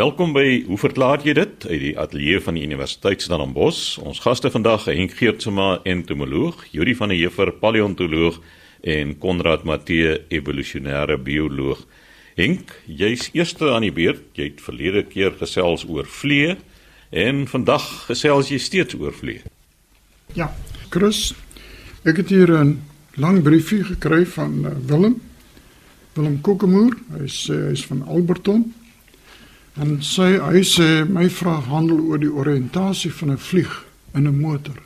Welkom by Hoe verklaar jy dit uit die ateljee van die Universiteit Stellenbosch. Ons gaste vandag, Henk Geertsma, entomoloog, Juri van der Heever, paleontoloog en Konrad Matthee, evolusionêre bioloog. Henk, jy's eerste aan die beurt. Jy het verlede keer gesels oor vliee en vandag gesels jy steeds oor vliee. Ja, Chris, ek het hier 'n lang briefie gekry van uh, Willem. Willem Kokemoer, hy's uh, hy's van Alberton. En sy hy sê my vraag handel oor die oriëntasie van 'n vlieg in 'n motor.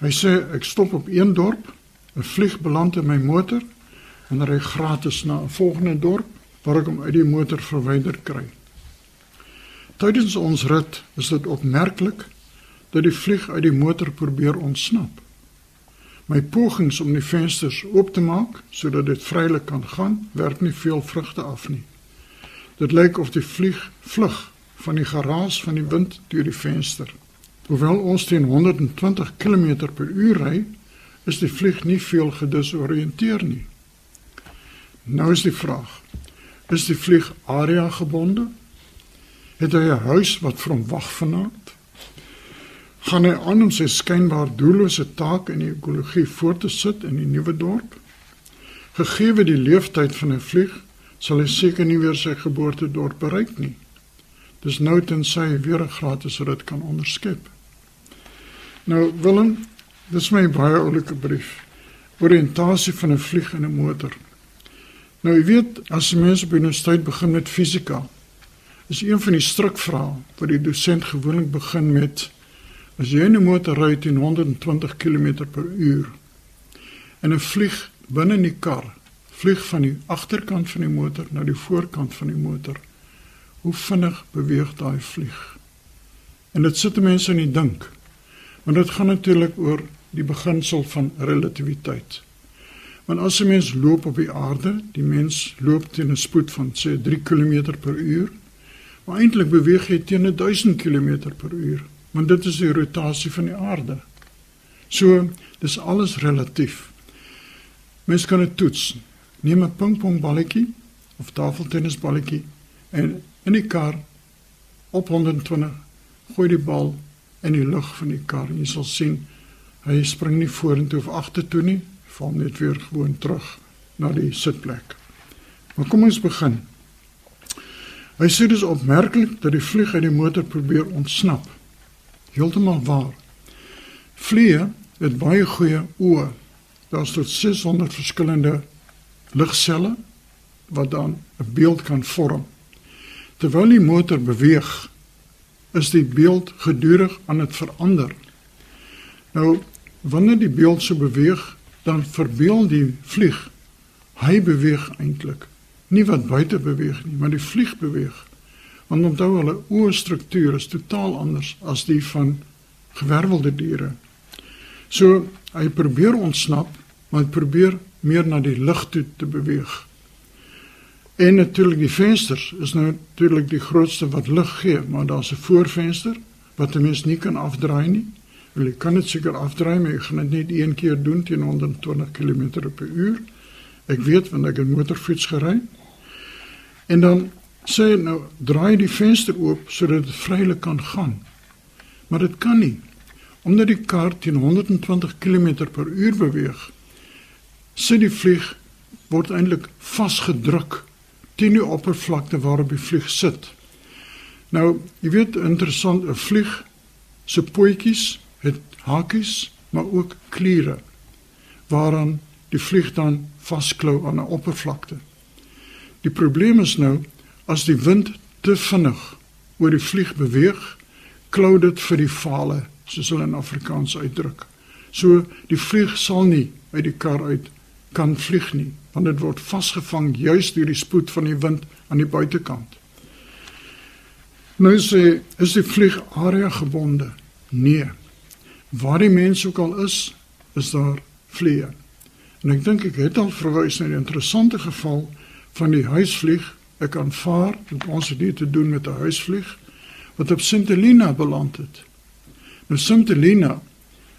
Hy sê ek stop op een dorp, 'n vlieg beland in my motor en ry gratis na 'n volgende dorp waar ek hom uit die motor verwyder kry. Tydens ons rit is dit opmerklik dat die vlieg uit die motor probeer ontsnap. My pogings om die vensters oop te maak sodat dit vrylik kan gaan, werk nie veel vrugte af nie. Dit lyk of die vlieg vlug van die geraas van die wind deur die venster. Hoewel ons teen 120 km/h ry, is die vlieg nie veel gedisoriënteer nie. Nou is die vraag: Is die vlieg area gebonde? Het hy 'n huis wat vir hom wag vanaand? Gaan hy aan om sy skynbaar doellose taak in die ekologie voort te sit in die nuwe dorp? Gegee die leeftyd van 'n vlieg, sal hy seker nie weer sy geboortedorp bereik nie. Dis nou tensy hy weer 'n gratis rit kan onderskep. Nou Willem, dis my baie oulike brief. Oriëntasie van 'n vlieg in 'n motor. Nou jy weet, as mense op universiteit begin met fisika, is een van die strukvrae wat die dosent gewoonlik begin met as jy 'n motor ry teen 120 km/h en 'n vlieg binne in die kar vlieg van die agterkant van die motor na die voorkant van die motor. Hoe vinnig beweeg daai vlieg? En dit sit mense in die dink. Want dit gaan natuurlik oor die beginsel van relativiteit. Want as 'n mens loop op die aarde, die mens loop teen 'n spoed van sê 3 km per uur, maar eintlik beweeg jy teen 1000 km per uur, want dit is die rotasie van die aarde. So, dis alles relatief. Mens kan dit toets neem 'n pingpongballetjie of tafeltennisballetjie en in die kar op 120 gooi die bal in die lug van die kar en jy sal sien hy spring nie vorentoe of agtertoe nie, val net weer gewoon terug na die sitplek. Maar kom ons begin. Hy sê dis opmerklik dat die vlieg uit die motor probeer ontsnap. Heeltemal waar. Vliee het baie goeie oë. Daar's tot 600 verskillende ligselle wat dan 'n beeld kan vorm. Terwyl die motor beweeg, is die beeld gedurig aan dit verander. Nou, wanneer die beeld so beweeg, dan verbeel die vlieg hy beweeg eintlik. Nie wat buite beweeg nie, maar die vlieg beweeg. Want onthou hulle oorstruktuur is totaal anders as die van gewervelde diere. So hy probeer ontsnap, maar probeer meer na die lig toe te beweeg. En natuurlik die vensters is nou natuurlik die grootste wat lig gee, maar daar's 'n voorvenster wat 'n mens nie kan afdraai nie. Wil jy kan dit seker afdraai, maar jy gaan dit net een keer doen teen 120 km/h. Ek weet want ek het motorfiets gery. En dan sê nou draai die venster oop sodat dit vrylik kan gaan. Maar dit kan nie omdat die kar teen 120 km/h beweeg sit die vlieg word eintlik vasgedruk teen die oppervlakte waarop die vlieg sit. Nou, jy weet interessant, 'n vlieg se pootjies het hakies, maar ook kliere waaraan die vlieg dan vasklou aan 'n oppervlakte. Die probleem is nou as die wind te vinnig oor die vlieg beweeg, klou dit vir die vale, soos hulle in Afrikaans uitdruk. So die vlieg sal nie uit die kar uit kan vlieg nie want dit word vasgevang juis deur die spoed van die wind aan die buitekant. Nou sê is die vlieg area gebonde? Nee. Waar die mens ook al is, is daar vliee. En ek dink ek het al verwys na 'n interessante geval van die huisvlieg. Ek aanvaar dat ons dit te doen met 'n huisvlieg wat op Sint Helena beland het. Nou Sint Helena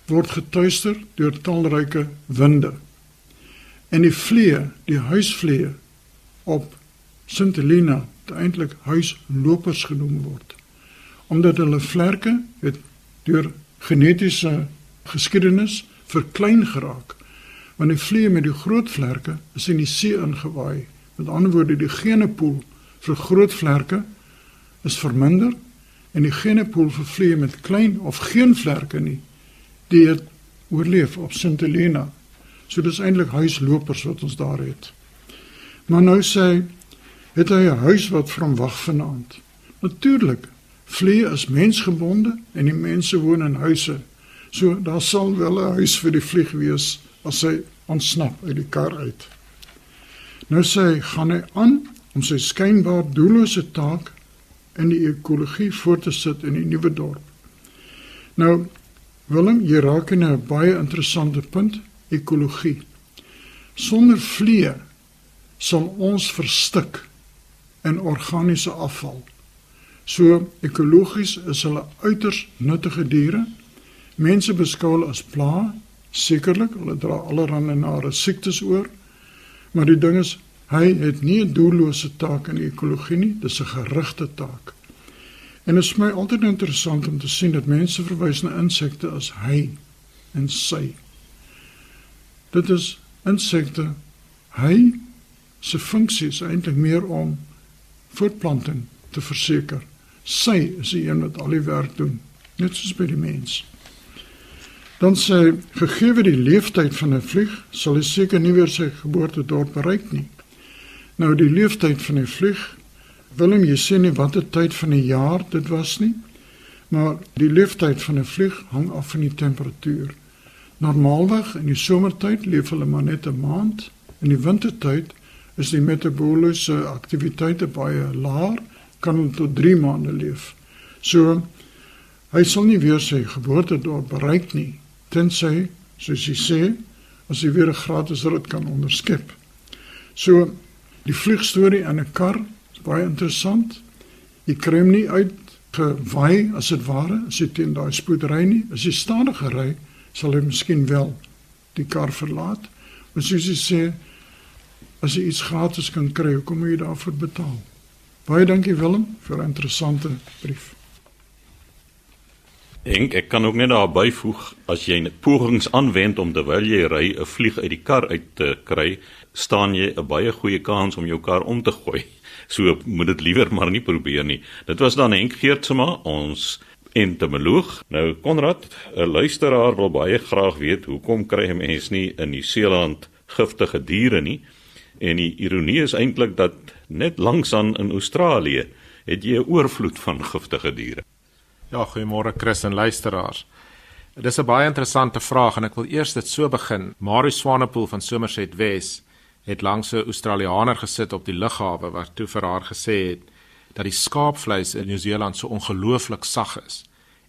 word getuister deur talryke winde. En die vlee, die huisvlee op Sint Helena eintlik huislopers genoem word. Omdat hulle vlerke het deur genetiese geskiedenis verklein geraak. Want die vliee met die groot vlerke is in die see ingewaai. Met ander woorde, die genepool vir groot vlerke is verminder en die genepool vir vliee met klein of geen vlerke nie, die het oorleef op Sint Helena. So dis eintlik huislopers wat ons daar het. Maar nou sê het hy 'n huis wat van wag vanaand. Natuurlik, vliee is mensgebonde en die mense woon in huise. So daar sal wel 'n huis vir die vlieg wees as hy ontsnap uit die kar uit. Nou sê gaan hy aan om sy skynbaar doellose taak in die ekologie voort te sit in die nuwe dorp. Nou Willem, jy raak in 'n baie interessante punt, ekologie. Sonder vliee sal ons verstik in organiese afval. So ekologies is hulle uiters nuttige diere. Mense beskou hulle as pla, sekerlik, hulle dra allerlei nare siektes oor. Maar die ding is, hy het nie 'n doellose taak in ekologie nie, dis 'n gerigte taak. En dit is my altyd interessant om te sien dat mense verwys na insekte as hy en sy. Dit is insekte hy se funksie is eintlik meer om voortplanting te verseker. Sy is die een wat al die werk doen, net soos by die mens. Dan sê gegee die leeftyd van 'n vlieg, sal hy seker nie weer sy geboortedorp bereik nie. Nou die leeftyd van 'n vlieg Willem, jy sê nie watter tyd van die jaar dit was nie, maar die leeftyd van 'n vlieg hang af van die temperatuur. Normaalweg in die somertyd leef hulle maar net 'n maand, in die wintertyd is die metabooliese aktiwiteite baie laag, kan hulle tot 3 maande leef. So hy sal nie weer sy geboortedorp bereik nie, tensy, soos hy sê, as hy weer 'n gratis rit kan onderskep. So die vliegstorie in 'n kar baie interessant. Jy kry hom nie uit gewaai as dit ware as jy teen daai spoed ry nie. As jy stadig ry, sal hy miskien wel die kar verlaat. Maar soos jy sê, as jy iets gratis kan kry, hoekom moet jy daarvoor betaal? Baie dankie Willem vir 'n interessante brief. Ek ek kan ook net daar byvoeg as jy net pogings aanwend om terwyl jy ry 'n vlieg uit die kar uit te kry, staan jy 'n baie goeie kans om jou kar om te gooi. So moet dit liewer maar nie probeer nie. Dit was dan Henk Geertsma, ons entomoloog. Nou Konrad, 'n luisteraar wil baie graag weet hoekom kry mense nie in Nieu-Seeland giftige diere nie? En die ironie is eintlik dat net langsaan in Australië het jy 'n oorvloed van giftige diere. Ja, goeiemôre Chris en luisteraars. Dit is 'n baie interessante vraag en ek wil eers dit so begin. Marius Swanepoel van Somerset Wes het langs 'n Australianer gesit op die lughawe wat toe vir haar gesê het dat die skaapvleis in Nieu-Seeland so ongelooflik sag is.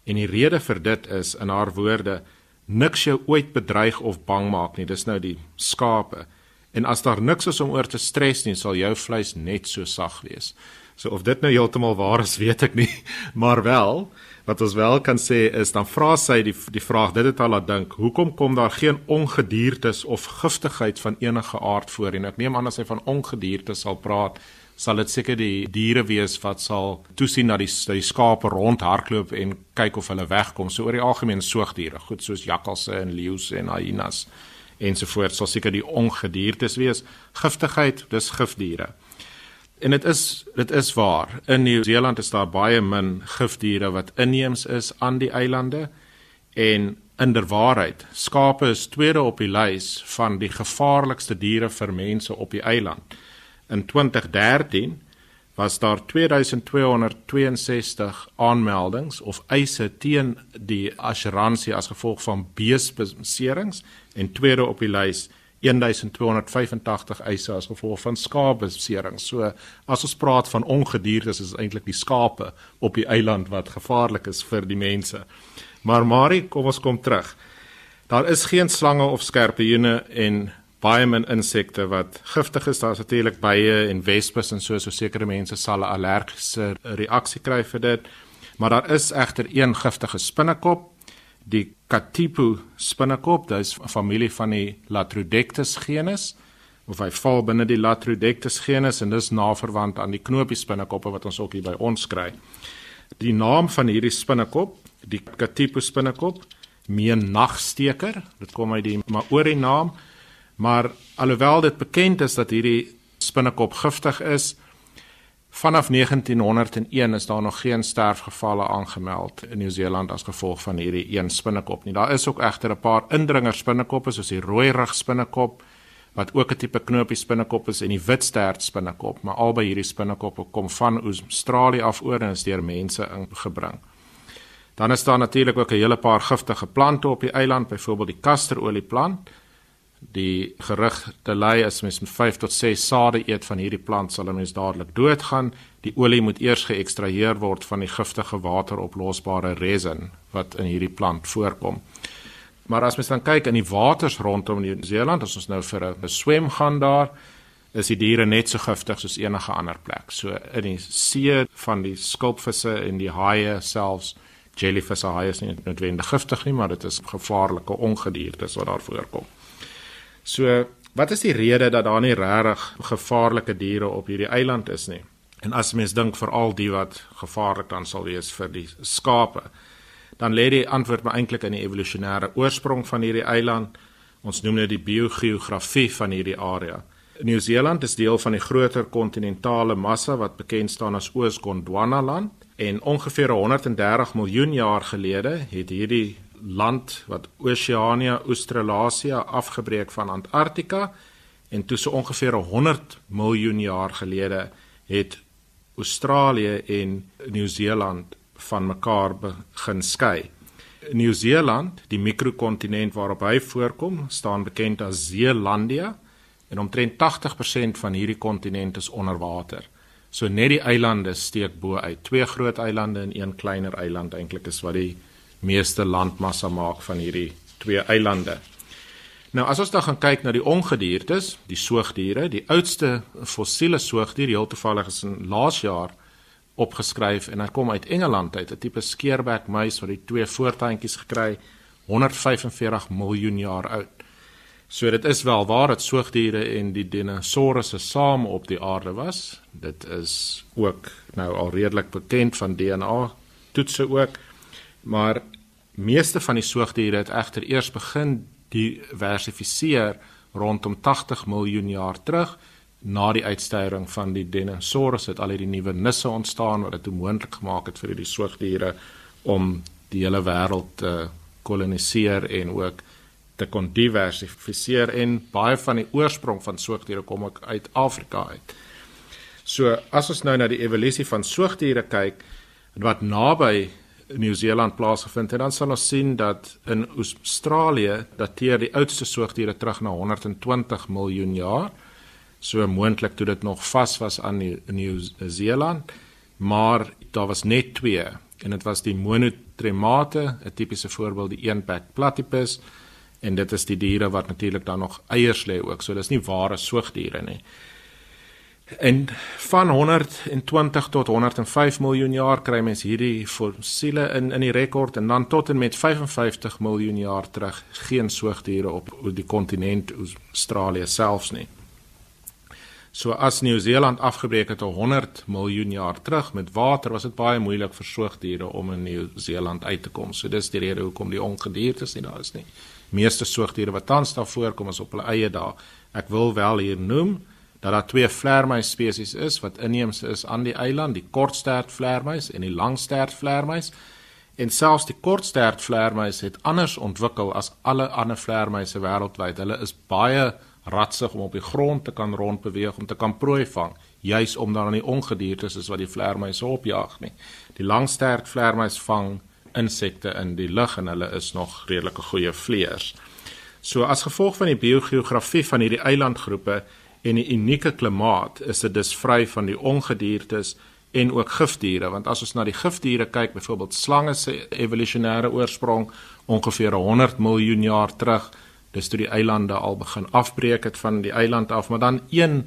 En die rede vir dit is in haar woorde niks jou ooit bedreig of bang maak nie. Dis nou die skape. En as daar niks is om oor te stres nie, sal jou vleis net so sag wees. So of dit nou heeltemal waar is, weet ek nie, maar wel wat ons wel kan sê is dan vra sy die die vraag dit het haar laat dink hoekom kom daar geen ongediertes of giftigheid van enige aard voor en ek neem aan as hy van ongediertes sal praat sal dit seker die diere wees wat sal toesien dat die die skape rondhardloop en kyk of hulle wegkom so oor die algemeen soogdiere goed soos jakkalse en leeu's en hyenas ensovoorts sal seker die ongediertes wees giftigheid dis gifdiere En dit is dit is waar. In Nieu-Seeland is daar baie min gifdiere wat inheems is aan die eilande en inderwaarheid, skape is tweede op die lys van die gevaarlikste diere vir mense op die eiland. In 2013 was daar 2262 aanmeldings of eise teen die assuransie as gevolg van beesbeserings en tweede op die lys 1285 eise as gevolg van skaapbesering. So as ons praat van ongediertes is dit eintlik die skape op die eiland wat gevaarlik is vir die mense. Maar Marie, kom ons kom terug. Daar is geen slange of skorpioene en baie min insekte wat giftig is. Daar's natuurlik bye en wespes en so so sekere mense sal 'n allergiese reaksie kry vir dit. Maar daar is egter een giftige spinnekop die Katipu spinnekop, dit is 'n familie van die Latrodectus genus of hy val binne die Latrodectus genus en dis naverwant aan die knoopie spinnekoppe wat ons ook hier by ons kry. Die naam van hierdie spinnekop, die Catipus spinnekop, meen nagsteker. Dit kom uit die Maori naam, maar alhoewel dit bekend is dat hierdie spinnekop giftig is, vanaf 1901 is daar nog geen sterfgevalle aangemeld in Nieu-Seeland as gevolg van hierdie een spinnekop nie. Daar is ook egter 'n paar indringer spinnekoppe soos die rooi rug spinnekop wat ook 'n tipe knoopie spinnekop is en die wit stert spinnekop, maar albei hierdie spinnekoppe kom van Australië af oor en is deur mense ingebring. Dan is daar natuurlik ook 'n hele paar giftige plante op die eiland, byvoorbeeld die kasterolieplant. Die gerugte lei as mens met 5 tot 6 sade eet van hierdie plant sal 'n mens dadelik doodgaan. Die olie moet eers geëkstraheer word van die giftige wateroplosbare resin wat in hierdie plant voorkom. Maar as mens dan kyk in die waters rondom Nieu-Seeland, as ons nou vir 'n swem gaan daar, is die diere net so giftig soos enige ander plek. So in die see van die skulpvisse en die haie selfs jellyfish haai is nie noodwendig giftig nie, maar dit is gevaarlike ongediertes wat daar voorkom. So, wat is die rede dat daar nie regtig gevaarlike diere op hierdie eiland is nie? En as mens dink vir al die wat gevaarlik dan sal wees vir die skape, dan lê die antwoord maar eintlik in die evolusionêre oorsprong van hierdie eiland. Ons noem dit die biogeografie van hierdie area. Nieu-Seeland is deel van die groter kontinentale massa wat bekend staan as Oos-Gondwana land En ongeveer 130 miljoen jaar gelede het hierdie land wat Oceania Australasia afgebreek van Antarktika en toe so ongeveer 100 miljoen jaar gelede het Australië en Nieu-Seeland van mekaar begin skei. Nieu-Seeland, die mikrokontinent waarop hy voorkom, staan bekend as Zeelandia en omtrent 80% van hierdie kontinent is onder water. So net die eilande steek bo uit. Twee groot eilande en een kleiner eiland eintlik is wat die meeste landmassa maak van hierdie twee eilande. Nou as ons dan gaan kyk na die ongediertes, die soogdiere, die oudste fossiele soogdier, heel toevallig is in laas jaar opgeskryf en hy kom uit Engeland uit, 'n tipe skeerbek muis wat die twee voortandjies gekry 145 miljoen jaar oud. So dit is wel waar dat soogdiere en die dinosourusse saam op die aarde was. Dit is ook nou al redelik bekend van DNA toetse ook. Maar meeste van die soogdiere het egter eers begin diversifiseer rondom 80 miljoen jaar terug na die uitsterwing van die dinosourusse het al hierdie nuwe nisse ontstaan wat dit moontlik gemaak het vir hierdie soogdiere om die hele wêreld te koloniseer en ook te kon diversifiseer en baie van die oorsprong van soogdiere kom ook uit Afrika uit. So as ons nou na die evolusie van soogdiere kyk wat naby Nieu-Seeland plaasgevind het, dan sal ons sien dat in Australië dateer die oudste soogdiere terug na 120 miljoen jaar. So moontlik toe dit nog vas was aan Nieu-Seeland, maar daar was net twee en dit was die monotremate, 'n tipiese voorbeeld die eenpak platypus en dit is die diere wat natuurlik dan nog eiers lê ook. So dis nie ware soogdiere nie. En van 120 tot 105 miljoen jaar kry mens hierdie fossiele in in die rekord en dan tot en met 55 miljoen jaar terug geen soogdiere op die kontinent Australië selfs nie. So as Nieu-Seeland afgebreek het 100 miljoen jaar terug met water, was dit baie moeilik vir soogdiere om in Nieu-Seeland uit te kom. So dis die rede hoekom die ongediertes nie daar is nie meeste soogdiere wat tans daar voorkom is op hulle eie dae. Ek wil wel hier noem dat daar twee vleermuis spesies is wat inheems is aan die eiland, die kortstert vleermuis en die langstert vleermuis. En selfs die kortstert vleermuis het anders ontwikkel as alle ander vleermuise wêreldwyd. Hulle is baie ratsig om op die grond te kan rondbeweeg om te kan prooi vang, juis omdat daar nie ongediertes is wat die vleermuise opjaag nie. Die langstert vleermuis vang insekte in die lug en hulle is nog redelike goeie vleiers. So as gevolg van die biogeografie van hierdie eilandgroepe en die unieke klimaat is dit dus vry van die ongediertes en ook gifdiere want as ons na die gifdiere kyk byvoorbeeld slange se evolusionêre oorsprong ongeveer 100 miljoen jaar terug dis toe die eilande al begin afbreek het van die eiland af maar dan een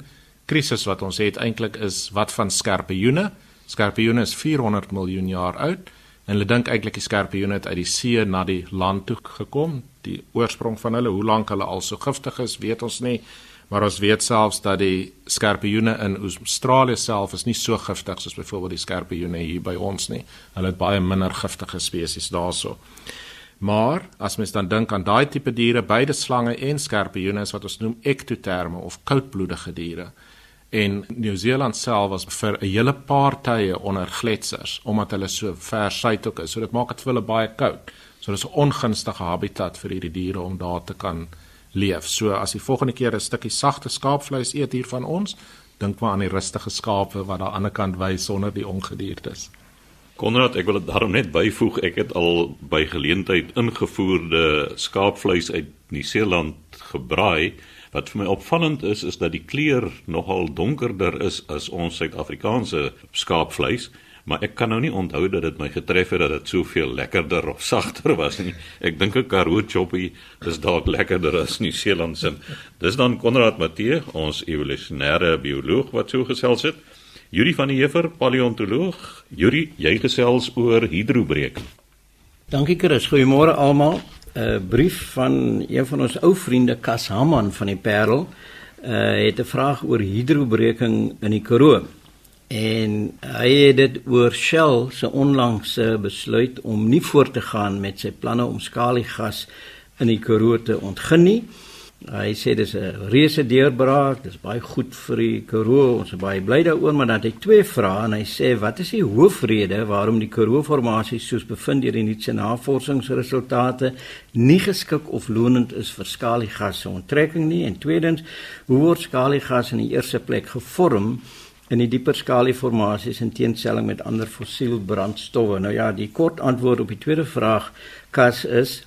krisis wat ons het eintlik is wat van skorpioene skorpioene is 400 miljoen jaar oud En hulle dink eintlik die skorpioene het uit die see na die land toe gekom. Die oorsprong van hulle, hoe lank hulle al so giftig is, weet ons nie. Maar ons weet selfs dat die skorpioene in Australië self is nie so giftig soos byvoorbeeld die skorpioene hier by ons nie. Hulle het baie minder giftige spesies daarso. Maar as mens dan dink aan daai tipe diere, beide slange en skorpioene is wat ons noem ektoterme of koudbloedige diere. En Nieu-Seeland self was vir 'n hele paar tye onder gletsers omdat hulle so ver suidok is. So dit maak dit vir hulle baie koud. So dis 'n ongunstige habitat vir hierdie diere om daar te kan leef. So as die volgende keer 'n stukkie sagte skaapvleis eet hier van ons, dink maar aan die rustige skape wat daar aan die ander kant wys sonder die ongediertes. Konrad, ek wil dit daarom net byvoeg, ek het al by geleentheid ingevoerde skaapvleis uit Nieu-Seeland gebraai. Wat vir my opvallend is, is dat die kleur nogal donkerder is as ons Suid-Afrikaanse skaapvleis, maar ek kan nou nie onthou dat dit my getref het dat dit soveel lekkerder of sagter was nie. Ek dink 'n Karoo choppie is dalk lekkerder as Nieu-Seeland se. Dis dan Konrad Matthee, ons evolusionêre bioloog wat so gesels het. Yuri van die Heever, paleontoloog. Yuri, jy gesels oor hidrobreking. Dankie Chris. Goeiemôre almal. 'n uh, Brief van een van ons ou vriende Kas Haman van die Parel. Uh het 'n vraag oor hidrobreking in die Karoo. En hy het dit oor Shell se onlangse besluit om nie voort te gaan met sy planne om skaliegas in die Karoo te ontgin nie. Hy sê dis 'n reuse deurbraak, dis baie goed vir die Karoo. Ons is baie bly daaroor, maar dan het hy twee vrae en hy sê wat is die hoofrede waarom die Karoo-formasie soos bevind deur die nuutse navorsingsresultate nie geskik of lonend is vir skaliegas se onttrekking nie en tweedens, hoe word skaliegas in die eerste plek gevorm? In die dieper skalieformasies in teenstelling met ander fossiel brandstowwe. Nou ja, die kort antwoord op die tweede vraag kas is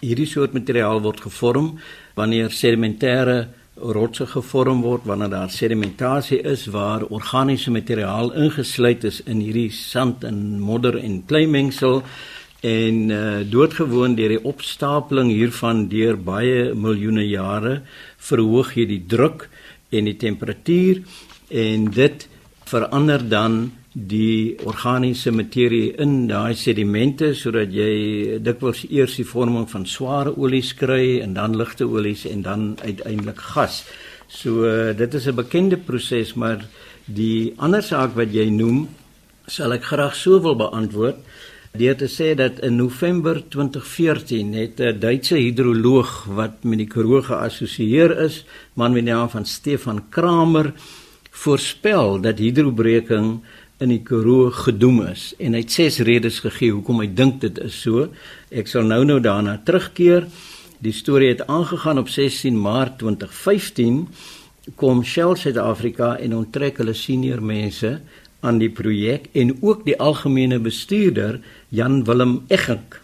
hierdie soort materiaal word gevorm wanneer sedimentêre rotse gevorm word wanneer daar sedimentasie is waar organiese materiaal ingesluit is in hierdie sand en modder en kleimengsel en uh, doodgewoon deur die opstapeling hiervan deur baie miljoene jare verhoog jy die druk en die temperatuur en dit verander dan die organiese materie in daai sedimente sodat jy dikwels eers die vorming van sware olies kry en dan ligte olies en dan uiteindelik gas. So dit is 'n bekende proses, maar die ander saak wat jy noem, sal ek graag so wil beantwoord deur te sê dat in November 2014 het 'n Duitse hidroloog wat met die Karoo geassosieer is, man met die naam van Stefan Kramer, voorspel dat hidrobreking in die Karoo gedoem is en hy het ses redes gegee hoekom hy dink dit is so. Ek sal nou nou daarna terugkeer. Die storie het aangegaan op 16 Maart 2015 kom Shell Suid-Afrika en onttrek hulle senior mense aan die projek en ook die algemene bestuurder Jan Willem Eggink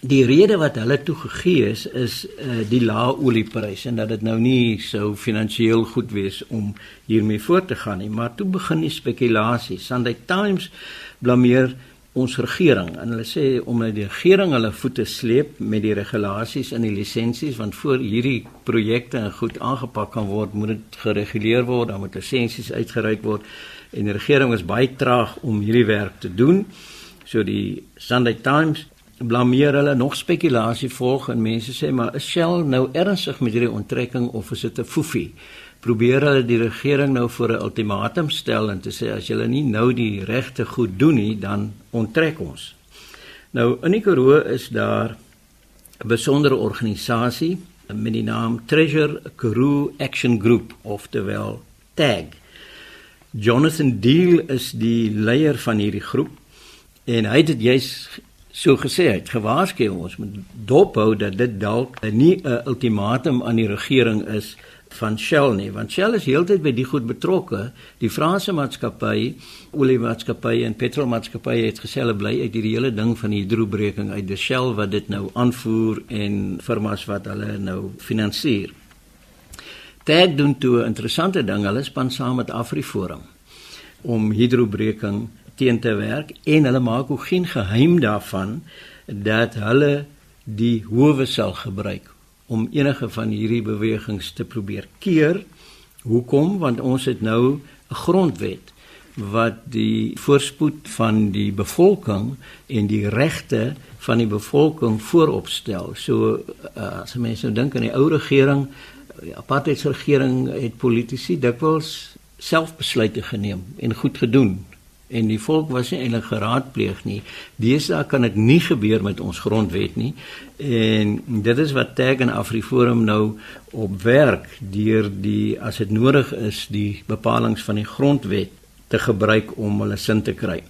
die rede wat hulle toe gegee is is uh, die lae oliepryse en dat dit nou nie so finansiëel goed wees om hiermee voort te gaan nie. Maar toe begin die spekulasies Sunday Times blameer ons regering en hulle sê omdat die regering hulle voete sleep met die regulasies en die lisensies want voor hierdie projekte goed aangepak kan word moet dit gereguleer word dan moet lisensies uitgereik word en die regering is baie traag om hierdie werk te doen. So die Sunday Times blameer hulle nog spekulasie volg en mense sê maar is Shell nou ernstig met hierdie onttrekking of is dit 'n foefie? Probeer hulle die regering nou voor 'n ultimatum stel en te sê as julle nie nou die regte goed doen nie, dan onttrek ons. Nou in die Karoo is daar 'n besondere organisasie met die naam Treasure Karoo Action Group of terwyl TAG. Jonathan Deal is die leier van hierdie groep en hy het dit juis so gesê het gewaarsku ons moet dophou dat dit dalk nie 'n ultimatum aan die regering is van Shell nie want Shell is heeltyd by die goed betrokke. Die Franse maatskappy oliemaatskappy en petrolmaatskappy het gesê hulle bly uit hierdie hele ding van die hidrobreking uit. Die Shell wat dit nou aanvoer en firmas wat hulle nou finansier. Tag doen toe interessante ding. Hulle span saam met Afriforum om hidrobreking teen te werk en hulle maak ook geen geheim daarvan dat hulle die howe sal gebruik om enige van hierdie bewegings te probeer keer. Hoekom? Want ons het nou 'n grondwet wat die voorspoed van die bevolking en die regte van die bevolking vooropstel. So uh, as mense nou dink aan die ou regering die apartheidsregering het politici dikwels selfbesluite geneem en goed gedoen en die volk was nie eintlik geraadpleeg nie. Deesdae kan dit nie gebeur met ons grondwet nie. En dit is wat Tag en Afriforum nou op werk deur die as dit nodig is die bepalinge van die grondwet te gebruik om hulle sin te kry.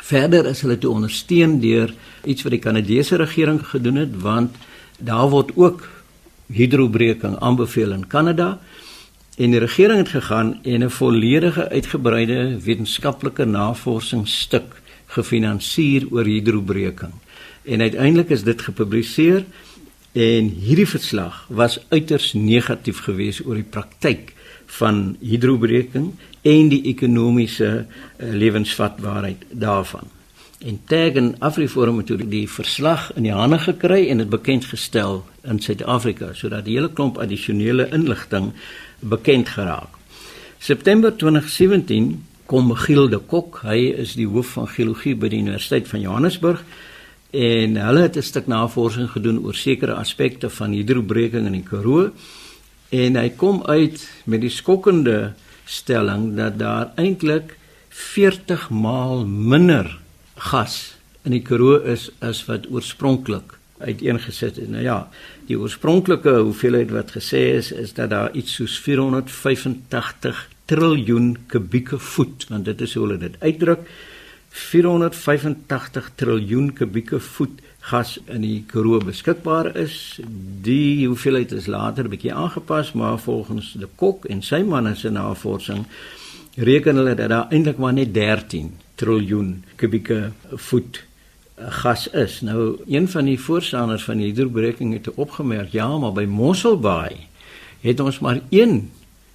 Verder is hulle toe ondersteun deur iets wat die Kanadese regering gedoen het want daar word ook hidrobreking aanbeveel in Kanada en die regering het gegaan en 'n volledige uitgebreide wetenskaplike navorsingsstuk gefinansier oor hidrobreking. En uiteindelik is dit gepubliseer en hierdie verslag was uiters negatief geweest oor die praktyk van hidrobreking en die ekonomiese uh, lewensvatbaarheid daarvan. En Tag en Afriforum het die verslag in die hande gekry en dit bekend gestel in Suid-Afrika sodat die hele klomp addisionele inligting bekend geraak. September 2017 kom Giel de Kok, hy is die hoof van geologie by die Universiteit van Johannesburg en hulle het 'n stuk navorsing gedoen oor sekere aspekte van hidrobreking in die Karoo en hy kom uit met die skokkende stelling dat daar eintlik 40 maal minder gas in die Karoo is as wat oorspronklik uiteengesit is. Nou ja, die oorspronklike hoeveelheid wat gesê is is dat daar iets soos 485 triljoen kubieke voet, want dit is hoe hulle dit uitdruk, 485 triljoen kubieke voet gas in die Karoo beskikbaar is. Die hoeveelheid is later 'n bietjie aangepas, maar volgens die Kok en sy manne se navorsing reken hulle dat daar eintlik maar net 13 triljoen kubieke voet gas is. Nou een van die voorstanders van die hidrobreking het opgemerk, ja, maar by Mosselbaai het ons maar 1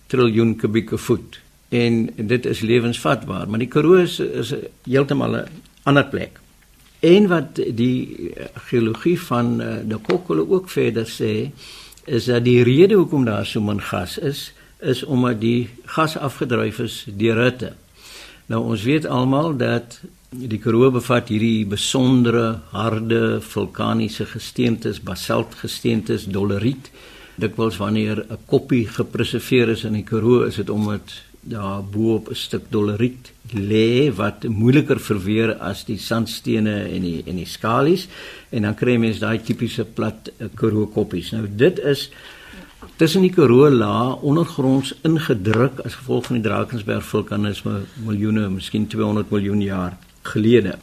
triljoen kubieke voet en dit is lewensvatbaar, maar die Karoo is, is heeltemal 'n ander plek. En wat die eh, geologie van uh, die Kokkole ook verder sê, is dat die rede hoekom daar so min gas is, is omdat die gas afgedryf is deur hitte. Nou ons weet almal dat die Karoo bevat hierdie besondere harde vulkaniese gesteentes, basaltgesteentes, doleriet. Dikwels wanneer 'n koppie gepreserveer is in die Karoo, is dit omdat daar bo op 'n stuk doleriet lê wat moeiliker verweer as die sandstene en die en die skalies en dan kry mens daai tipiese plat uh, Karoo koppies. Nou dit is tussen die Karoo laag ondergronds ingedruk as gevolg van die Drakensberg vulkanisme miljoene, miskien 200 miljoen jaar gelede.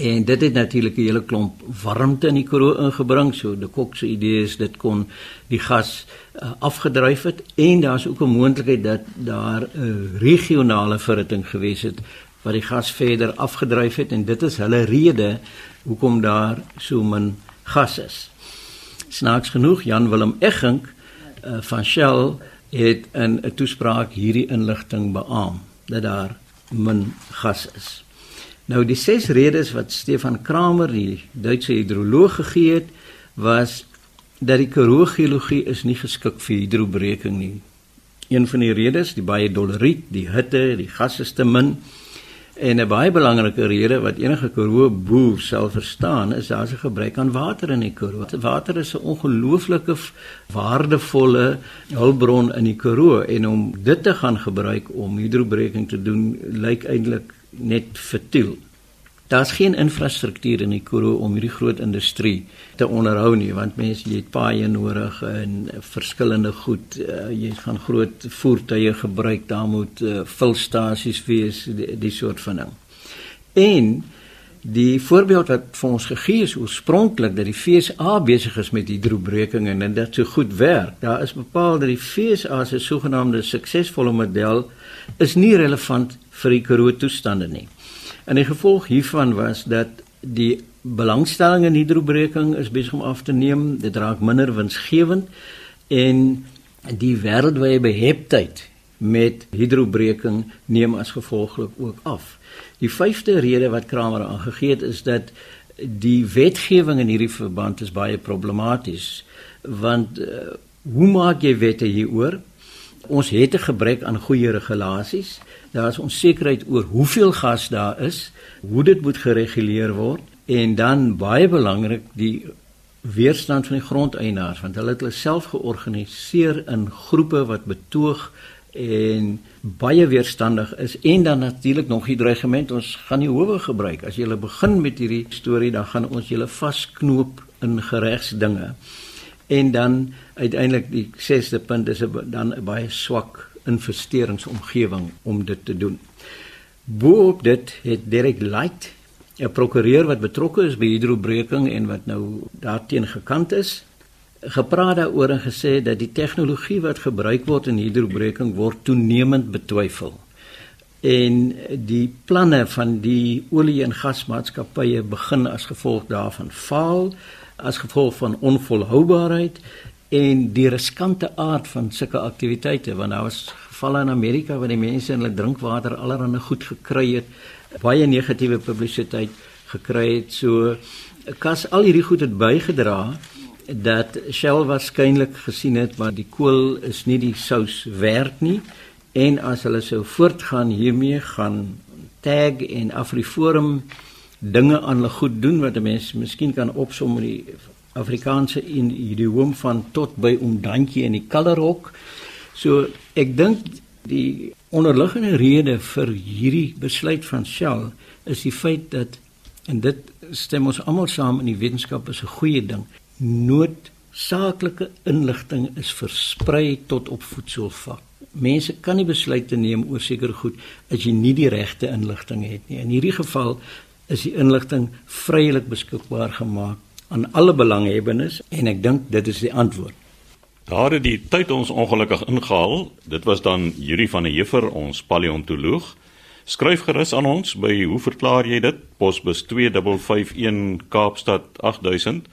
En dit het natuurlik 'n hele klomp warmte in die Karoo ingebring. So die Kok se idee is dit kon die gas uh, afgedryf het en daar's ook 'n moontlikheid dat daar 'n regionale verhitting gewees het wat die gas verder afgedryf het en dit is hulle rede hoekom daar so min gas is. Snaaks genoeg Jan Willem Eggink uh, van Shell het in 'n toespraak hierdie inligting beamoen dat daar min gas is. Nou die ses redes wat Stefan Kramer, die Duitse hidroloog gegee het, was dat die Karoo geologie is nie geskik vir hidrobreking nie. Een van die redes, die baie doleriet, die hitte, die gasse te min en 'n baie belangrike rede wat enige Karoo boer sal verstaan, is daar se gebrek aan water in die Karoo. Water is 'n ongelooflike waardevolle hulpbron in die Karoo en om dit te gaan gebruik om hidrobreking te doen, lyk eintlik net vertiel. Daar's geen infrastruktuur in die Karoo om hierdie groot industrie te onderhou nie, want mense jy het paaie nodig en verskillende goed, uh, jy gaan groot voertuie gebruik, daar moet uh, vulstasies wees, die, die soort van ding. En die voorbeeld wat vir ons gegee is oorspronklik dat die FSA besig is met hidrobreking en dit so goed werk. Daar is bepaal dat die FSA se sogenaamde suksesvolle model is nie relevant vir die Karoo toestande nie. En die gevolg hiervan was dat die belangstelling in hidrobreking is besig om af te neem, dit raak minder winsgewend en die wêreldwye beheptheid met hidrobreking neem as gevolglik ook af. Die vyfde rede wat Kramer aangegee het is dat die wetgewing in hierdie verband is baie problematies want uh, hoe maak jy wette hieroor? Ons het 'n gebrek aan goeie regulasies. Daar is onsekerheid oor hoeveel gas daar is, hoe dit moet gereguleer word en dan baie belangrik die weerstand van die grondeienaars want hulle het hulle self georganiseer in groepe wat betoog en baie weerstandig is en dan natuurlik nog die dreigement ons gaan die howe gebruik as jy begin met hierdie storie dan gaan ons julle vasknoop in geregsdinge en dan uiteindelik die 6de punt is dan 'n baie swak investeringsomgewing om dit te doen. Boop dit het Derek Light 'n prokureur wat betrokke is by hidrobreking en wat nou daarteen gekant is, gepraat daaroor en gesê dat die tegnologie wat gebruik word in hidrobreking word toenemend betwyfel. En die planne van die olie en gasmaatskappye begin as gevolg daarvan faal as gevolg van onvolhoubaarheid en die riskante aard van sulke aktiwiteite want daar was gevalle in Amerika waar die mense hulle drinkwater allerhande goed gekry het baie negatiewe publisiteit gekry het. So kas al hierdie goed het bygedra dat Shell waarskynlik gesien het maar die kool is nie die sous werd nie en as hulle sou voortgaan hiermee gaan tag en Afriforum dinge aan hulle goed doen wat mense miskien kan opsom in die Afrikaanse idiom van tot by omdantjie in die kollerhok. So ek dink die onderliggende rede vir hierdie besluit van Shell is die feit dat en dit stem ons almal saam in die wetenskap is 'n goeie ding. Noodsaaklike inligting is versprei tot op voedselvlak. Mense kan nie besluite neem oor sekere goed as jy nie die regte inligting het nie. In hierdie geval is die inligting vrylik beskikbaar gemaak aan alle belanghebbendes en ek dink dit is die antwoord. Daar het die tyd ons ongelukkig ingehaal. Dit was dan Yuri van der Heever, ons paleontoloog. Skryf gerus aan ons by hoe verklaar jy dit? Posbus 2551 Kaapstad 8000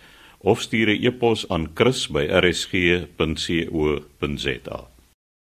of stuur 'n e-pos aan chris@rsg.co.za.